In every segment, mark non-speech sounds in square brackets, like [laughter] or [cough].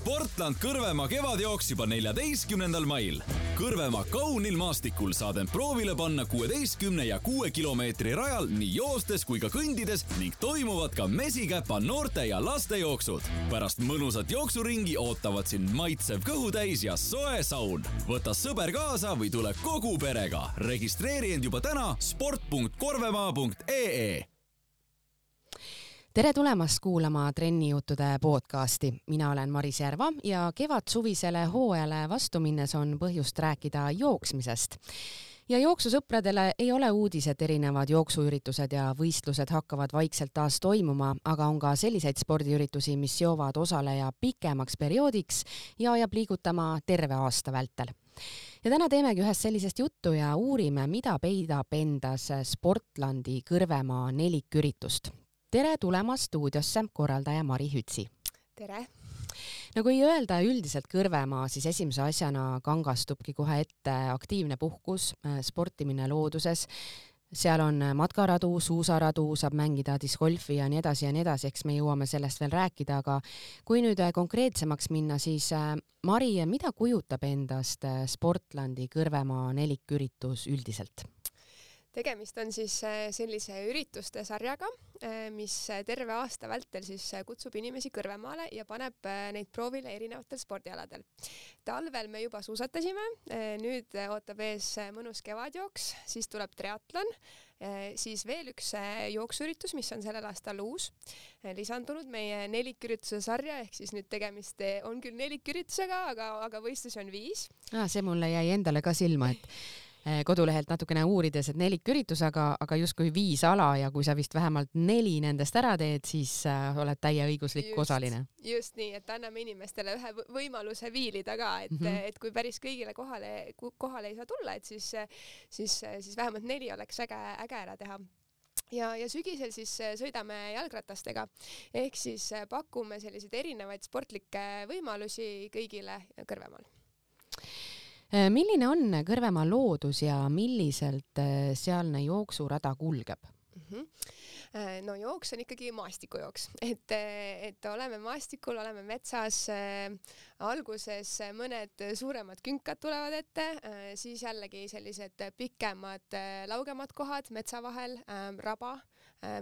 Sportland Kõrvemaa kevadjooks juba neljateistkümnendal mail. Kõrvemaa kaunil maastikul saad end proovile panna kuueteistkümne ja kuue kilomeetri rajal nii joostes kui ka kõndides ning toimuvad ka mesikäpa noorte ja laste jooksud. pärast mõnusat jooksuringi ootavad sind maitsev kõhutäis ja soe saun. võta sõber kaasa või tule kogu perega. registreeri end juba täna sport.korvemaa.ee tere tulemast kuulama Trennijuttude podcasti. mina olen Maris Järva ja kevadsuvisele hooajale vastu minnes on põhjust rääkida jooksmisest. ja jooksusõpradele ei ole uudis, et erinevad jooksuüritused ja võistlused hakkavad vaikselt taas toimuma, aga on ka selliseid spordiüritusi, mis seovad osaleja pikemaks perioodiks ja ajab liigutama terve aasta vältel ja täna teemegi ühest sellisest juttu ja uurime, mida peidab endas Sportlandi Kõrvemaa neliküritust tere tulemast stuudiosse, korraldaja Mari Hütsi. tere! no kui öelda üldiselt Kõrvemaa, siis esimese asjana kangastubki kohe ette aktiivne puhkus, äh, sportimine looduses, seal on matkaradu, suusaradu, saab mängida discgolfi ja nii edasi ja nii edasi, eks me jõuame sellest veel rääkida, aga kui nüüd äh, konkreetsemaks minna, siis äh, Mari, mida kujutab endast Sportlandi Kõrvemaa neliküritus üldiselt? Tegemist on siis sellise ürituste sarjaga, Äh, mis terve aasta vältel siis äh, kutsub inimesi Kõrvemaale ja paneb äh, neid proovile erinevatel spordialadel. talvel me juba suusatasime, nüüd ootab ees mõnus kevadjooks, siis tuleb triatlon, siis veel üks jooksuüritus, mis on sellel aastal uus, lisandunud meie nelikürituse sarja, ehk siis nüüd tegemist on küll neliküritusega, aga, aga võistlusi on viis ah,. see mulle jäi endale ka silma, et kodulehelt natukene uurides, et neliküritus, aga, aga justkui viis ala ja kui sa vist vähemalt neli nendest ära teed, siis äh, oled täieõiguslik just, osaline. just nii, et anname inimestele ühe võimaluse viilida ka, et mm, -hmm. et kui päris kõigile kohale, kohale ei saa tulla, et siis, siis, siis vähemalt neli oleks äge, äge ära teha ja, ja sügisel siis sõidame jalgratastega ehk siis pakume selliseid erinevaid sportlikke võimalusi kõigile Kõrvemaal milline on Kõrvemaa loodus ja milliselt äh, sealne jooksurada kulgeb mm? -hmm no jooks on ikkagi maastikujooks, [laughs] et, et oleme maastikul, oleme metsas äh,, alguses mõned suuremad künkad tulevad ette äh,, siis jällegi sellised pikemad äh, laugemad kohad metsa vahel äh,, raba äh,, Äh,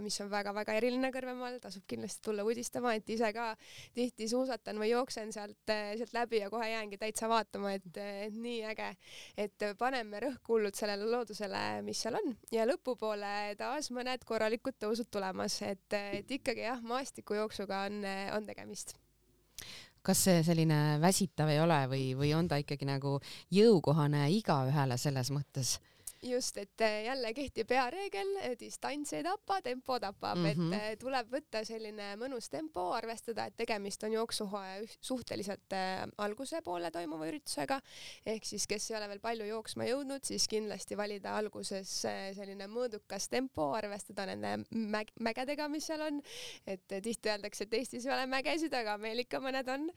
mis on väga-väga eriline Kõrvemaal, tasub kindlasti tulla uudistama, et ise ka tihti suusatan või jooksen sealt, äh, sealt läbi ja kohe jäängi täitsa vaatama, et, et nii äge. et paneme rõhku hullult sellele loodusele, mis seal on ja lõpupoole taas mõned korralikud tõusud tulemas, et, et ikkagi jah, maastikujooksuga on, on tegemist kas see selline väsitav ei ole või, või on ta ikkagi nagu jõukohane igaühele selles mõttes? Just, et äh, jälle kehtib hea reegel, distants ei tapa, tempo tapab. Mm, -hmm. et äh, tuleb võtta selline mõnus tempo, arvestada, et tegemist on jooksuhooaja suhteliselt äh, alguse poole toimuva üritusega, ehk siis kes ei ole veel palju jooksma jõudnud, siis kindlasti valida alguses selline mõõdukas tempo, arvestada nende mäg mägedega, mis seal on, et tihti öeldakse, et Eestis ei ole mägesid, aga meil ikka mõned on,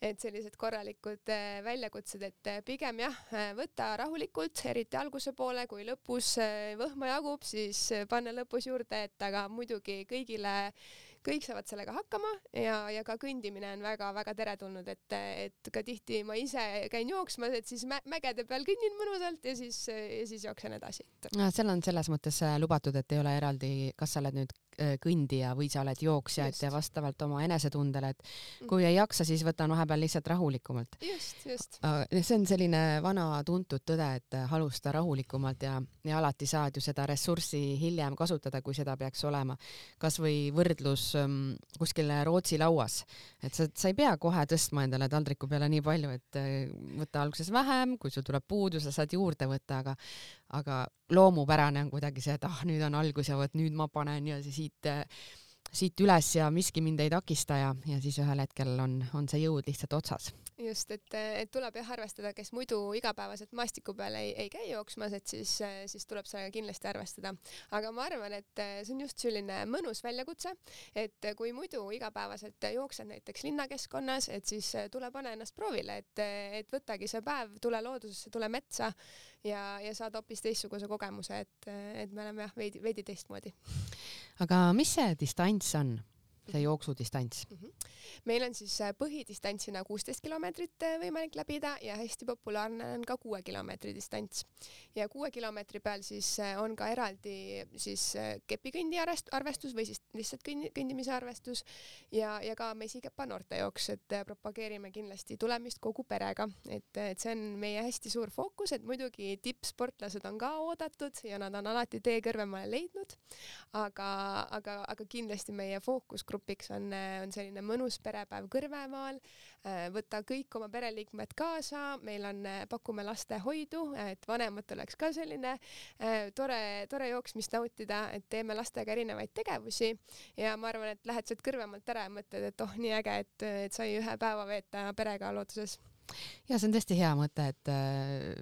et sellised korralikud väljakutsed, et pigem jah, võtta rahulikult, eriti alguse poole, kui lõpus äh, võhma jagub, siis äh, panna lõpus juurde, et aga muidugi kõigile, kõik saavad sellega hakkama ja, ja ka kõndimine on väga-väga teretulnud, et, et ka tihti ma ise käin jooksmas, et siis mä mägede peal kõnnin mõnusalt ja siis, ja siis jooksen edasi. seal on selles mõttes äh, lubatud, et ei ole eraldi, kas sa oled nüüd kõndija või sa oled jooksja, et vastavalt oma enesetundele, et mm. kui ei jaksa, siis võtan vahepeal lihtsalt rahulikumalt. just, just. see on selline vana tuntud tõde, et alusta rahulikumalt ja, ja alati saad ju seda ressurssi hiljem kasutada, kui seda peaks olema. kasvõi võrdlus um, kuskil Rootsi lauas, et sa, sa ei pea kohe tõstma endale taldriku peale nii palju, et äh, võtta alguses vähem, kui sul tuleb puudu, sa saad juurde võtta, aga aga loomupärane on kuidagi see, et ah, nüüd on algus ja vot nüüd ma panen ja siit, siit üles ja miski mind ei takista ja, ja siis ühel hetkel on, on see jõud lihtsalt otsas just, et, et tuleb jah arvestada, kes muidu igapäevaselt maastiku peal ei, ei käi jooksmas, et siis, siis tuleb sellega kindlasti arvestada. aga ma arvan, et see on just selline mõnus väljakutse, et kui muidu igapäevaselt jooksed näiteks linnakeskkonnas, et siis tule pane ennast proovile, et, et võtagi see päev, tule loodusesse, tule metsa ja, ja saad hoopis teistsuguse kogemuse, et, et me oleme jah, veidi, veidi teistmoodi. Aga mis see distants on? See jooksudistants mm? -hmm. meil on siis äh, põhidistantsina kuusteist kilomeetrit äh, võimalik läbida ja hästi populaarne on ka kuue kilomeetri distants. ja kuue kilomeetri peal siis äh, on ka eraldi siis kepikõndi arvestus või siis lihtsalt kõndi, kõndimise arvestus ja, ja ka mesikepa noortejooks, et propageerime kindlasti tulemist kogu perega, et, et see on meie hästi suur fookus, et muidugi tippsportlased on ka oodatud ja nad on alati tee Kõrvemaale leidnud, aga, aga, aga kindlasti meie fookusgrupiks on, on selline mõnus perepäev Kõrvemaal. võtta kõik oma pereliikmed kaasa, meil on, pakume lastehoidu, et vanematel oleks ka selline tore, tore jooksmist nautida, et teeme lastega erinevaid tegevusi. Ja ma arvan, et lähed sealt Kõrvemaalt ära ja mõtled, et oh, nii äge, et, et sai ühe päeva veeta perega looduses ja see on tõesti hea mõte, et äh,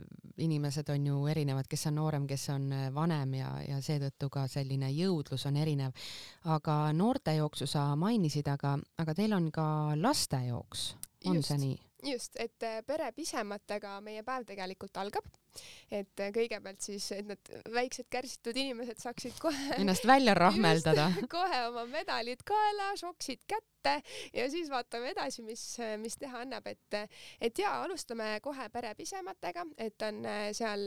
inimesed on ju erinevad, kes on noorem, kes on äh, vanem ja, ja seetõttu ka selline jõudlus on erinev. aga noortejooksu sa mainisid, aga, aga teil on ka lastejooks, on just, see nii? just, et äh, pere pisematega meie päev tegelikult algab et kõigepealt siis, et need väiksed kärsitud inimesed saaksid kohe ennast välja [laughs] rahmeldada. kohe oma medalid kaela, šoksid kätte ja siis vaatame edasi, mis, mis teha annab, et, et ja alustame kohe pere pisematega, et on seal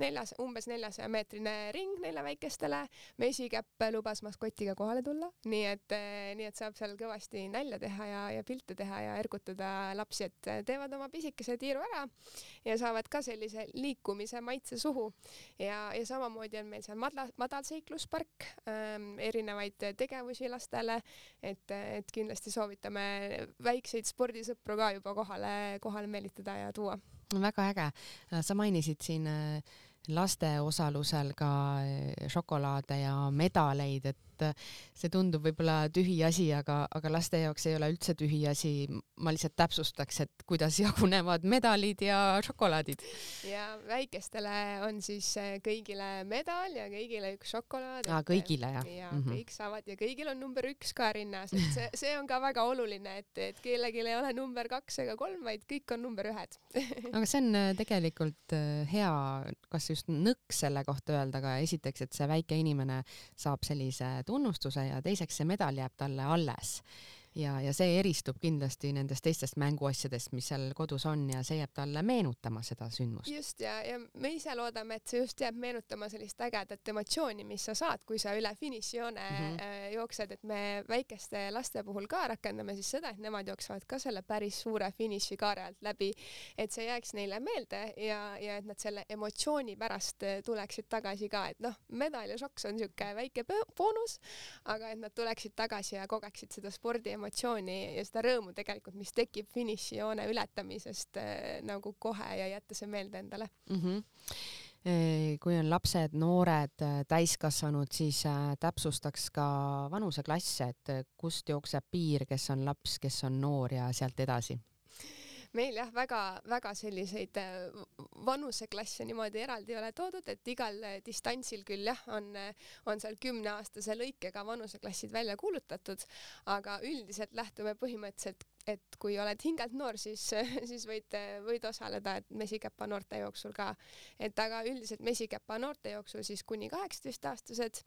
neljas, umbes neljasaja meetrine ring neile väikestele. mesikäpp lubas maskotiga kohale tulla, nii et, nii et saab seal kõvasti nalja teha ja, ja pilte teha ja ergutada lapsi, et teevad oma pisikese tiiru ära ja saavad ka sellise liikumise maitse suhu ja, ja samamoodi on meil seal madal, madalseikluspark ähm,, erinevaid tegevusi lastele, et, et kindlasti soovitame väikseid spordisõpru ka juba kohale, kohale meelitada ja tuua. väga äge, sa mainisid siin äh, laste osalusel ka äh, šokolaade ja medaleid, et äh, see tundub võib-olla tühi asi, aga, aga laste jaoks ei ole üldse tühi asi. ma lihtsalt täpsustaks, et kuidas [laughs] jagunevad medalid ja šokolaadid. ja väikestele on siis äh, kõigile medal ja kõigile üks šokolaad. aa, kõigile jah? ja mm -hmm. kõik saavad ja kõigil on number üks ka rinnas, et see, see on ka väga oluline, et, et kellelgi ei ole number kaks ega kolm, vaid kõik on number ühed [laughs] aga see on tegelikult hea, kas just nõks selle kohta öelda, aga esiteks, et see väike inimene saab sellise tunnustuse ja teiseks see medal jääb talle alles ja, ja see eristub kindlasti nendest teistest mänguasjadest, mis seal kodus on ja see jääb talle meenutama seda sündmust. just ja, ja me ise loodame, et see just jääb meenutama sellist ägedat emotsiooni, mis sa saad, kui sa üle finišijoone mm -hmm. jooksed, et me väikeste laste puhul ka rakendame siis seda, et nemad jooksevad ka selle päris suure finišikaare alt läbi, et see jääks neile meelde ja, ja et nad selle emotsiooni pärast äh, tuleksid tagasi ka, et noh, medal ja šoks on siuke väike boonus, aga et nad tuleksid tagasi ja kogeksid seda spordi emotsiooni ja seda rõõmu tegelikult, mis tekib finišijoone ületamisest äh, nagu kohe ja jätta see meelde endale mm. -hmm kui on lapsed, noored, äh, täiskasvanud, siis äh, täpsustaks ka vanuseklasse, et kust jookseb piir, kes on laps, kes on noor ja sealt edasi meil jah, väga-väga selliseid äh, vanuseklasse niimoodi eraldi ei ole toodud, et igal äh, distantsil küll jah, on, äh, on seal kümneaastase lõikega vanuseklassid välja kuulutatud, aga üldiselt lähtume põhimõtteliselt et kui oled hingelt noor, siis, [laughs] siis võid, võid osaleda, et mesikäpa noorte jooksul ka. et aga üldiselt mesikäpa noorte jooksul siis kuni kaheksateistaastased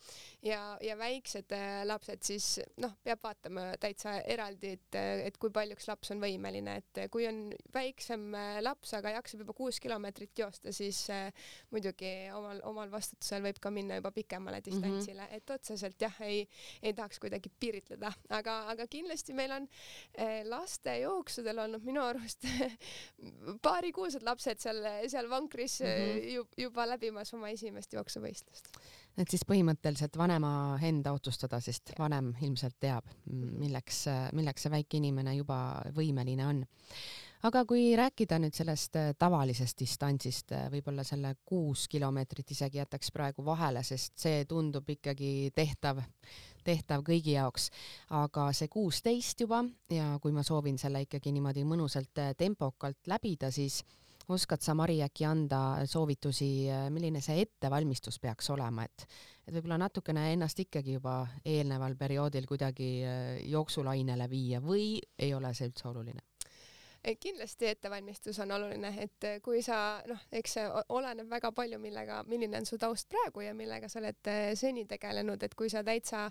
ja, ja väiksed äh, lapsed siis noh, peab vaatama täitsa eraldi, et, et kui paljuks laps on võimeline, et kui on väiksem äh, laps, aga jaksab juba kuus kilomeetrit joosta, siis äh, muidugi omal, omal vastutusel võib ka minna juba pikemale distantsile mm, -hmm. et otseselt jah, ei, ei tahaks kuidagi piiritleda, aga, aga kindlasti meil on las lastejooksudel olnud minu arust [laughs] paarikuused lapsed seal, seal vankris mm -hmm. juba läbimas oma esimest jooksuvõistlust. et siis põhimõtteliselt vanema enda otsustada, sest vanem ilmselt teab, mhm. milleks, milleks see väike inimene juba võimeline on aga kui rääkida nüüd sellest äh, tavalisest distantsist, äh, võib-olla selle kuus kilomeetrit isegi jätaks praegu vahele, sest see tundub ikkagi tehtav tehtav kõigi jaoks, aga see kuusteist juba ja kui ma soovin selle ikkagi niimoodi mõnusalt äh, tempokalt läbida, siis oskad sa, Mari, äkki anda soovitusi, äh, milline see ettevalmistus peaks olema, et et võib-olla natukene ennast ikkagi juba eelneval perioodil kuidagi äh, jooksulainele viia või ei ole see üldse oluline? Kindlasti ettevalmistus on oluline, et kui sa noh, eks see oleneb väga palju, millega, milline on su taust praegu ja millega sa oled eh, seni tegelenud, et kui sa täitsa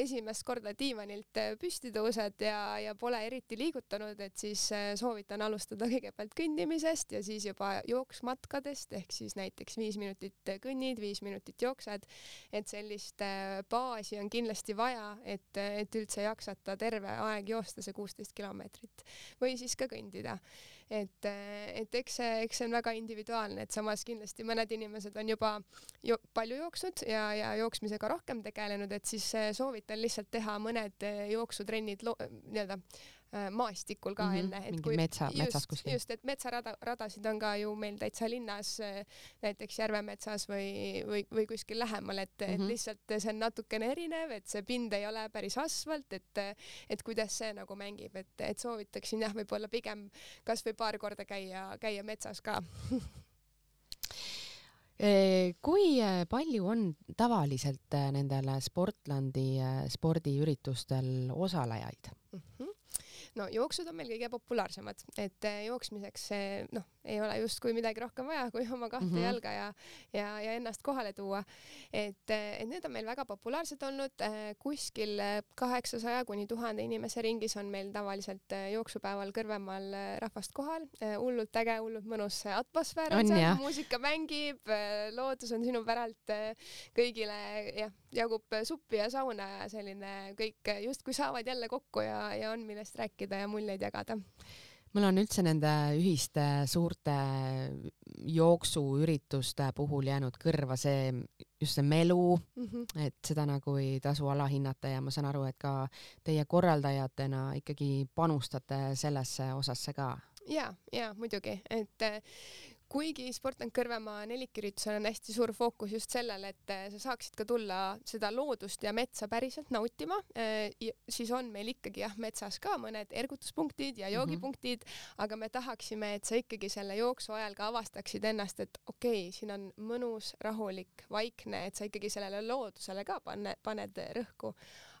esimest korda diivanilt eh, püsti tõused ja, ja pole eriti liigutanud, et siis eh, soovitan alustada kõigepealt kõndimisest ja siis juba jooksmatkadest. Ehk siis näiteks viis minutit kõnnid, viis minutit jooksed, et sellist baasi on kindlasti vaja, et, et üldse jaksata terve aeg joosta see kuusteist kilomeetrit. Või siis ka kõndida kõndida. et, et eks see, eks see on väga individuaalne, et samas kindlasti mõned inimesed on juba jo palju jooksnud ja, ja jooksmisega rohkem tegelenud, et siis soovitan lihtsalt teha mõned jooksutrennid nii-öelda Äh, maastikul ka mm -hmm, enne. mingi metsa, metsas kuskil. just, et metsarada, radasid on ka ju meil täitsa linnas, äh, näiteks Järvemetsas või, või, või kuskil lähemal, et mm, -hmm. et mhm. lihtsalt see on natukene erinev, et see pind ei ole päris asfalt, et, et kuidas see nagu mängib, et, et soovitaksin jah, võib-olla pigem kasvõi paar korda käia, käia metsas ka [laughs] äh, kui palju on tavaliselt nendel Sportlandi spordiüritustel osalejaid mm? -hmm no jooksud on meil kõige populaarsemad, et eh, jooksmiseks noh, ei ole justkui midagi rohkem vaja, kui oma kahte mm -hmm. jalga ja, ja, ja ennast kohale tuua. et, et need on meil väga populaarsed olnud, eh, kuskil kaheksasaja kuni tuhande inimese ringis on meil tavaliselt jooksupäeval Kõrvemaal rahvast kohal, hullult äge, hullult mõnus atmosfäär on, on seal, muusika mängib, loodus on sinu päralt kõigile jah, jagub suppi ja sauna ja selline kõik justkui saavad jälle kokku ja, ja on millest rääkida ja muljeid jagada mul on üldse nende ühiste suurte jooksuürituste puhul jäänud kõrva see, just see melu mm, -hmm. et seda nagu ei tasu alahinnata ja ma saan aru, et ka teie korraldajatena ikkagi panustate sellesse osasse ka. ja, ja muidugi, et kuigi Sportland Kõrvemaa neliküritusel on hästi suur fookus just sellel, et äh, sa saaksid ka tulla seda loodust ja metsa päriselt nautima, äh, siis on meil ikkagi jah, metsas ka mõned ergutuspunktid ja joogipunktid mm, -hmm. aga me tahaksime, et sa ikkagi selle jooksu ajal ka avastaksid ennast, et okei okay,, siin on mõnus, rahulik, vaikne, et sa ikkagi sellele loodusele ka panne, paned rõhku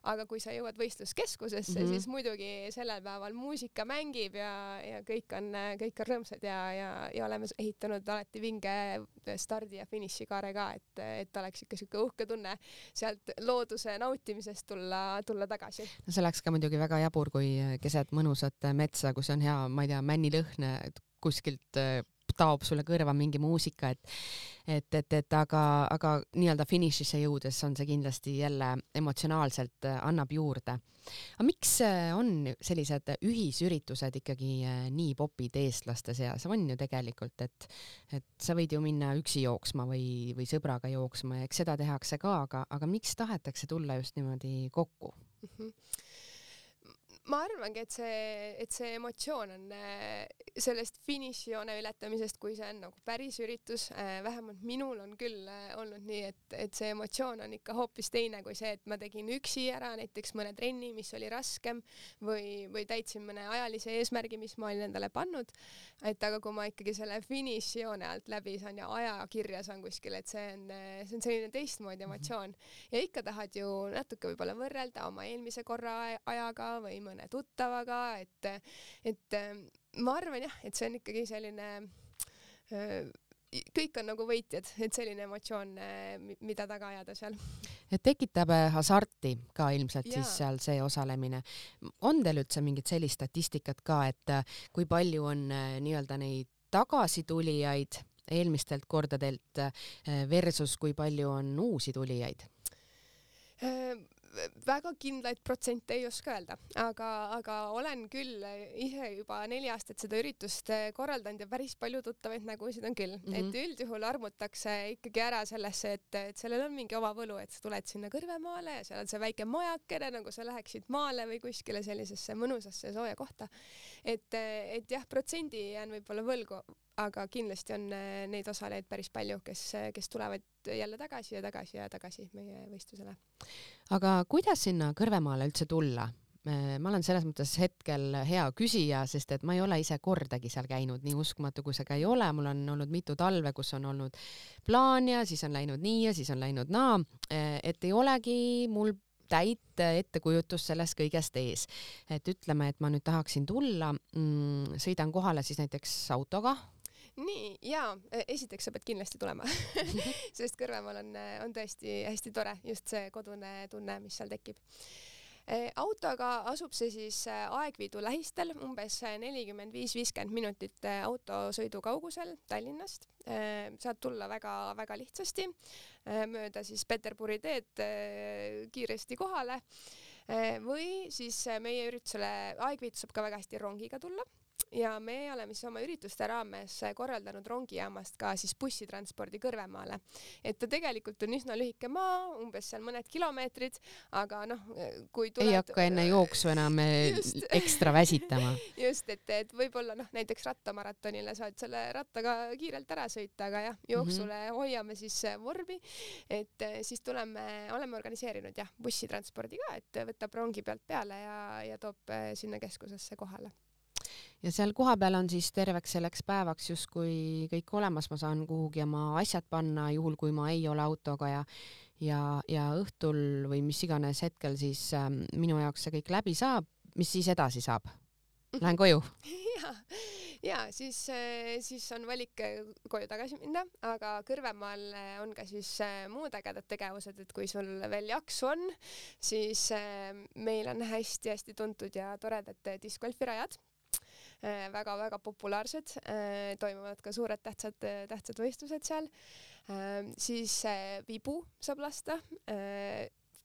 aga kui sa jõuad võistluskeskusesse mm, -hmm. siis muidugi sellel päeval muusika mängib ja, ja kõik on, kõik on rõõmsad ja, ja, ja oleme ehitanud alati vinge stardi ja finišikaare ka, et, et oleks ikka siuke uhke tunne sealt looduse nautimisest tulla, tulla tagasi. no see oleks ka muidugi väga jabur, kui keset mõnusat metsa, kus on hea, ma ei tea, männilõhn kuskilt taob sulle kõrva mingi muusika, et et, et, et aga, aga nii-öelda finišisse jõudes on see kindlasti jälle emotsionaalselt äh, annab juurde. aga miks äh, on sellised ühisüritused ikkagi äh, nii popid eestlaste seas, on ju tegelikult, et et sa võid ju minna üksi jooksma või, või sõbraga jooksma ja eks seda tehakse ka, aga, aga miks tahetakse tulla just niimoodi kokku mm? -hmm ma arvangi, et see, et see emotsioon on äh, sellest finišijoone ületamisest, kui see on nagu päris üritus, äh, vähemalt minul on küll äh, olnud nii, et, et see emotsioon on ikka hoopis teine kui see, et ma tegin üksi ära näiteks mõne trenni, mis oli raskem või, või täitsin mõne ajalise eesmärgi, mis ma olin endale pannud. et aga kui ma ikkagi selle finišijoone alt läbi saan ja aja kirja saan kuskil, et see on, see on selline teistmoodi emotsioon ja ikka tahad ju natuke võib-olla võrrelda oma eelmise korra ajaga või mõne tuttavaga, et, et ma arvan jah, et see on ikkagi selline kõik on nagu võitjad, et selline emotsioon, mida taga ajada seal. et tekitab äh, hasarti ka ilmselt ja. siis seal see osalemine. on teil üldse mingit sellist statistikat ka, et äh, kui palju on äh, nii-öelda neid tagasitulijaid eelmistelt kordadelt versus kui palju on uusi tulijaid? Väga kindlaid protsente ei oska öelda, aga, aga olen küll ise juba neli aastat seda üritust korraldanud ja päris palju tuttavaid nägusid on küll mm, -hmm. et üldjuhul armutakse ikkagi ära sellesse, et, et sellel on mingi oma võlu, et sa tuled sinna Kõrvemaale ja seal on see väike majakene, nagu sa läheksid maale või kuskile sellisesse mõnusasse sooja kohta. et, et jah, protsendi jään võib-olla võlgu, aga kindlasti on äh, neid osalejaid päris palju, kes, kes tulevad jälle tagasi ja tagasi ja tagasi meie võistlusele. aga kuidas sinna Kõrvemaale üldse tulla? ma olen selles mõttes hetkel hea küsija, sest et ma ei ole ise kordagi seal käinud, nii uskumatu kui see ka ei ole, mul on olnud mitu talve, kus on olnud plaan ja siis on läinud nii ja siis on läinud naa, et ei olegi mul täit ettekujutust sellest kõigest ees. et ütleme, et ma nüüd tahaksin tulla mm,, sõidan kohale siis näiteks autoga nii ja esiteks sa pead kindlasti tulema. [laughs] Sest Kõrvemaal on, on tõesti hästi tore just see kodune tunne, mis seal tekib. Äh, autoga asub see siis Aegviidu lähistel, umbes nelikümmend viis, viiskümmend minutit autosõidu kaugusel Tallinnast. saad tulla väga-väga lihtsasti mööda siis Peterburi teed kiiresti kohale. Või siis meie üritusele Aegviitu saab ka väga hästi rongiga tulla ja me oleme siis oma ürituste raames korraldanud rongijaamast ka siis bussitranspordi Kõrvemaale. et ta tegelikult on üsna lühike maa, umbes seal mõned kilomeetrid, aga noh, kui tuled... ei hakka enne jooksu enam eh, just. ekstra väsitama. [laughs] just, et, et võib-olla noh, näiteks rattamaratonile saad selle rattaga kiirelt ära sõita, aga jah, jooksule mm -hmm. hoiame siis vormi, et eh, siis tuleme, oleme organiseerinud jah, bussitranspordi ka, et võtab rongi pealt peale ja, ja toob eh, sinna keskusesse kohale ja seal kohapeal on siis terveks selleks päevaks justkui kõik olemas, ma saan kuhugi oma asjad panna, juhul kui ma ei ole autoga ja ja, ja õhtul või mis iganes hetkel siis äh, minu jaoks see kõik läbi saab, mis siis edasi saab? Lähen koju. [laughs] Ja, ja siis, äh, siis on valik äh, koju tagasi minna, aga Kõrvemaal äh, on ka siis muud ägedad tegevused, et kui sul veel jaksu on, siis meil on hästi-hästi tuntud ja toredad diskgolfirajad väga-väga äh, populaarsed, äh, toimuvad ka suured tähtsad, tähtsad võistlused seal. Ähm, siis vibu saab lasta.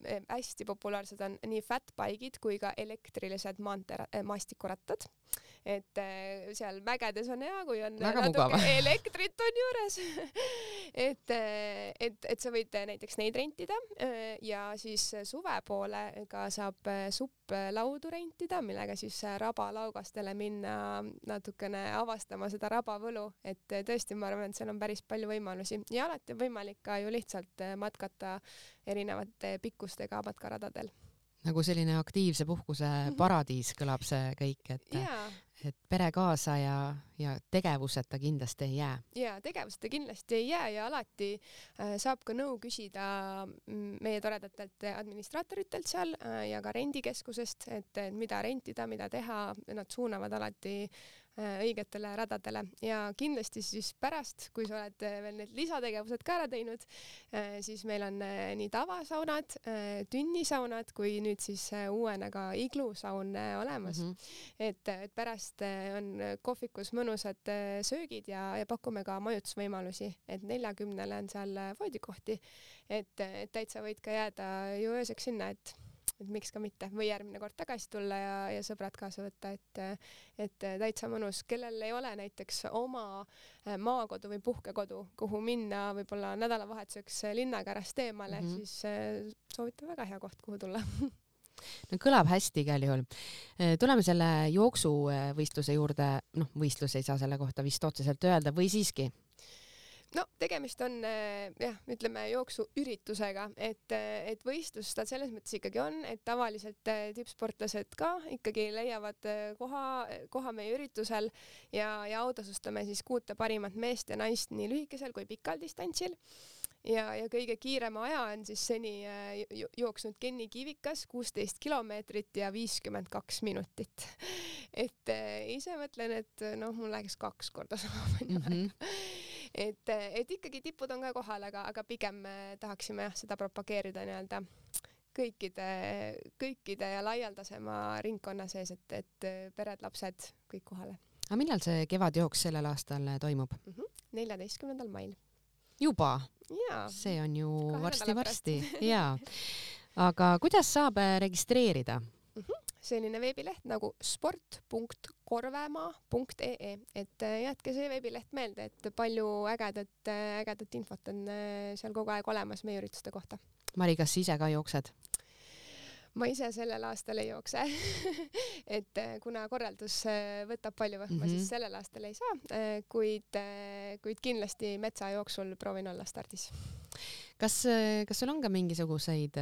Hästi populaarsed on nii fatbike'id kui ka elektrilised maantee, maastikurattad et äh, seal mägedes on hea, kui on Väga natuke mugav. [laughs] elektrit on juures. [laughs] Et, äh, et, et sa võid näiteks neid rentida äh, ja siis suve poole ka saab supplaudu rentida, millega siis rabalaugastele minna natukene avastama seda rabavõlu, et tõesti, ma arvan, et seal on päris palju võimalusi. Ja alati on võimalik ka ju lihtsalt matkata erinevate pikkustega matkaradadel. Nagu selline aktiivse puhkuse mhm. paradiis kõlab see kõik, et yeah et pere kaasa ja, ja tegevuseta kindlasti ei jää. ja tegevuseta kindlasti ei jää ja alati äh, saab ka nõu küsida mm, meie toredatelt administraatoritelt seal äh, ja ka rendikeskusest, et mida rentida, mida teha, nad suunavad alati õigetele radadele ja kindlasti siis pärast, kui sa oled äh, veel need lisategevused ka ära teinud, äh, siis meil on nii tavasaunad, tünnisaunad kui nüüd siis uuena ka iglusaun olemas mm. -hmm. et, et pärast on kohvikus mõnusad söögid ja, ja pakume ka majutusvõimalusi, et neljakümnele on seal voodikohti, et, et täitsa võid ka jääda ju ööseks sinna, et et miks ka mitte või järgmine kord tagasi tulla ja, ja sõbrad kaasa võtta, et, et täitsa mõnus, kellel ei ole näiteks oma äh, maakodu või puhkekodu, kuhu minna võib-olla nädalavahetuseks linnakärast eemale mm, -hmm. siis äh, soovitan väga hea koht, kuhu tulla [laughs] no kõlab hästi igal juhul. Äh, tuleme selle jooksuvõistluse juurde, noh, võistlus ei saa selle kohta vist otseselt öelda või siiski? No tegemist on äh, jah, ütleme jooksuüritusega, et, äh, et võistlus ta selles mõttes ikkagi on, et tavaliselt äh, tippsportlased ka ikkagi leiavad koha, koha meie üritusel ja, ja autasustame siis kuute parimat meest ja naist nii lühikesel kui pikal distantsil ja, ja kõige kiirema aja on siis seni jooksnud Kenny Kivikas kuusteist kilomeetrit ja viiskümmend kaks minutit. [laughs] et ise mõtlen, et noh, mul läheks kaks korda [laughs] sama palju mm -hmm. aega et, et ikkagi tipud on ka kohal, aga, aga pigem tahaksime jah, seda propageerida nii-öelda kõikide, kõikide ja laialdasema ringkonna sees, et, et pered, lapsed, kõik kohale. aga millal see kevadjooks sellel aastal toimub? Mhm, neljateistkümnendal mail. Juba? see on ju varsti-varsti [laughs] jaa. aga kuidas saab registreerida? Mm -hmm selline veebileht nagu sport.korvemaa.ee, et äh, jätke see veebileht meelde, et palju ägedat, äh, ägedat infot on äh, seal kogu aeg olemas meie ürituste kohta. Mari, kas sa ise ka jooksed? Ma ise sellel aastal ei jookse [laughs] et kuna korraldus võtab palju võhma mm, -hmm. siis sellel aastal ei saa, kuid, kuid kindlasti metsajooksul proovin olla stardis. kas, kas sul on ka mingisuguseid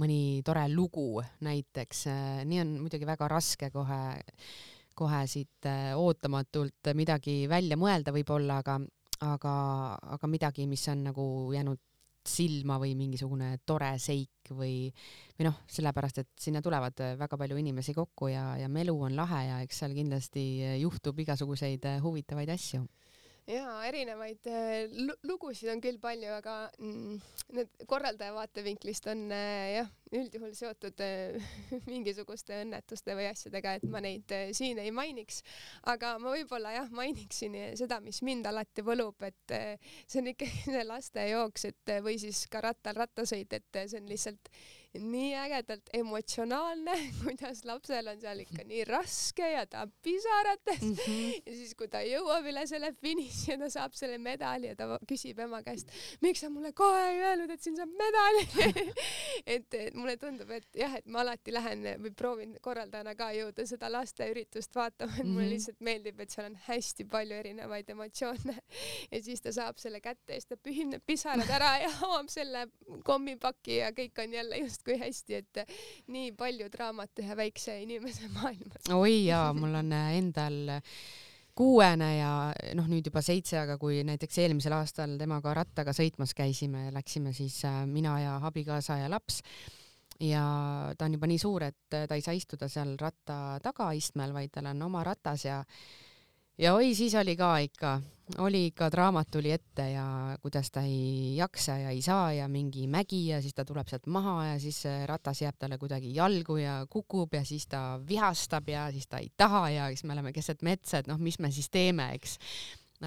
mõni tore lugu näiteks, nii on muidugi väga raske kohe, kohe siit ootamatult midagi välja mõelda võib-olla, aga, aga, aga midagi, mis on nagu jäänud silma või mingisugune tore seik või, või noh, sellepärast et sinna tulevad väga palju inimesi kokku ja, ja melu on lahe ja eks seal kindlasti juhtub igasuguseid huvitavaid asju jaa, erinevaid äh, lugusid on küll palju, aga mm, need korraldaja vaatevinklist on äh, jah, üldjuhul seotud äh, [laughs] mingisuguste õnnetuste või asjadega, et ma neid siin ei mainiks. aga ma võib-olla jah, mainiksin seda, mis mind alati võlub, et see on ikkagi [laughs] see lastejooks, et või siis ka rattal rattasõit, et see on lihtsalt nii ägedalt emotsionaalne, [laughs] kuidas lapsel on seal ikka nii raske ja ta on pisarates mm -hmm. ja siis, kui ta jõuab üle selle finiši ja ta saab selle medali ja ta küsib ema käest, miks sa mulle kohe ei öelnud, et siin saab medali [laughs] et, et mulle tundub, et jah, et ma alati lähen või proovin korraldajana ka jõuda seda lasteüritust vaatama, et mulle -hmm. lihtsalt meeldib, et seal on hästi palju erinevaid emotsioone ja siis ta saab selle kätte ja siis ta pühib need pisarad ära ja [laughs] avab selle kommipaki ja kõik on jälle just kui hästi, et nii palju draamat ühe väikse inimese maailmas. oi jaa, mul on äh, endal kuuene ja noh, nüüd juba seitse, aga kui näiteks eelmisel aastal temaga rattaga sõitmas käisime, läksime siis mina ja abikaasa ja laps ja ta on juba nii suur, et ta ei saa istuda seal ratta tagaistmel, vaid tal on oma ratas ja ja oi, siis oli ka ikka, oli ikka draamat tuli ette ja kuidas ta ei jaksa ja ei saa ja mingi mägi ja siis ta tuleb sealt maha ja siis ratas jääb talle kuidagi jalgu ja kukub ja siis ta vihastab ja siis ta ei taha ja siis me oleme keset metsa, et noh, mis me siis teeme, eks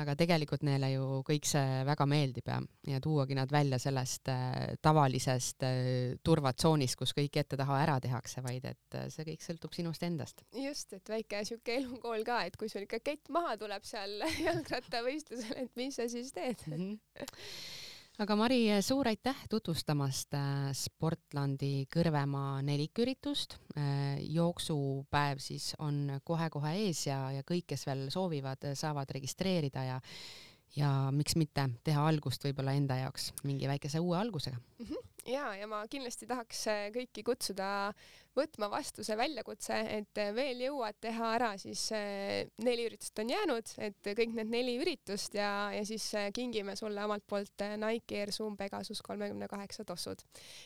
aga tegelikult neile ju kõik see väga meeldib ja, ja tuuagi nad välja sellest äh, tavalisest äh, turvatsoonist, kus kõik ette-taha ära tehakse, vaid et äh, see kõik sõltub sinust endast. just, et väike sihuke elukool ka, et kui sul ikka kett maha tuleb seal [laughs] jalgrattavõistlusel, et mis sa siis teed mm? -hmm [laughs] aga Mari, suur aitäh tutvustamast äh, Sportlandi Kõrvemaa neliküritust. Äh, jooksupäev siis on kohe-kohe ees ja, ja kõik, kes veel soovivad, saavad registreerida ja ja miks mitte teha algust võib-olla enda jaoks mingi väikese uue algusega mm. -hmm ja, ja ma kindlasti tahaks äh, kõiki kutsuda võtma vastu see väljakutse, et äh, veel jõuad teha ära, siis äh, neli üritust on jäänud, et kõik need neli üritust ja, ja siis kingime sulle omalt poolt Nike Air Zoom Pegasus kolmekümne kaheksa tossud.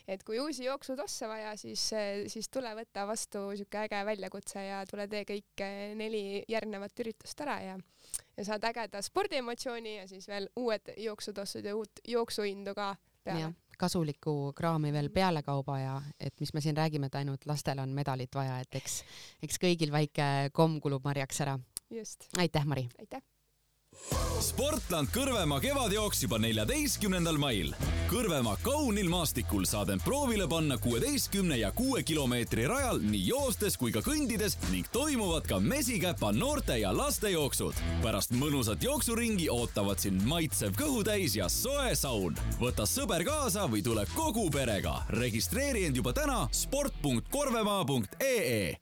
et kui uusi jooksutosse vaja, siis, siis tule võta vastu siuke äge väljakutse ja tule tee kõik neli järgnevat üritust ära ja ja saad ägeda spordiemotsiooni ja siis veel uued jooksutossud ja uut jooksuindu ka peale kasulikku kraami veel pealekauba ja et mis me siin räägime, et ainult lastel on medalit vaja, et eks, eks kõigil väike komm kulub marjaks ära. aitäh, Mari! aitäh! Sportland Kõrvemaa kevadjooks juba neljateistkümnendal mail. Kõrvemaa kaunil maastikul saad end proovile panna kuueteistkümne ja kuue kilomeetri rajal nii joostes kui ka kõndides ning toimuvad ka mesikäpa noorte ja laste jooksud. pärast mõnusat jooksuringi ootavad sind maitsev kõhutäis ja soe saun. võta sõber kaasa või tule kogu perega. registreeri end juba täna sport.korvemaa.ee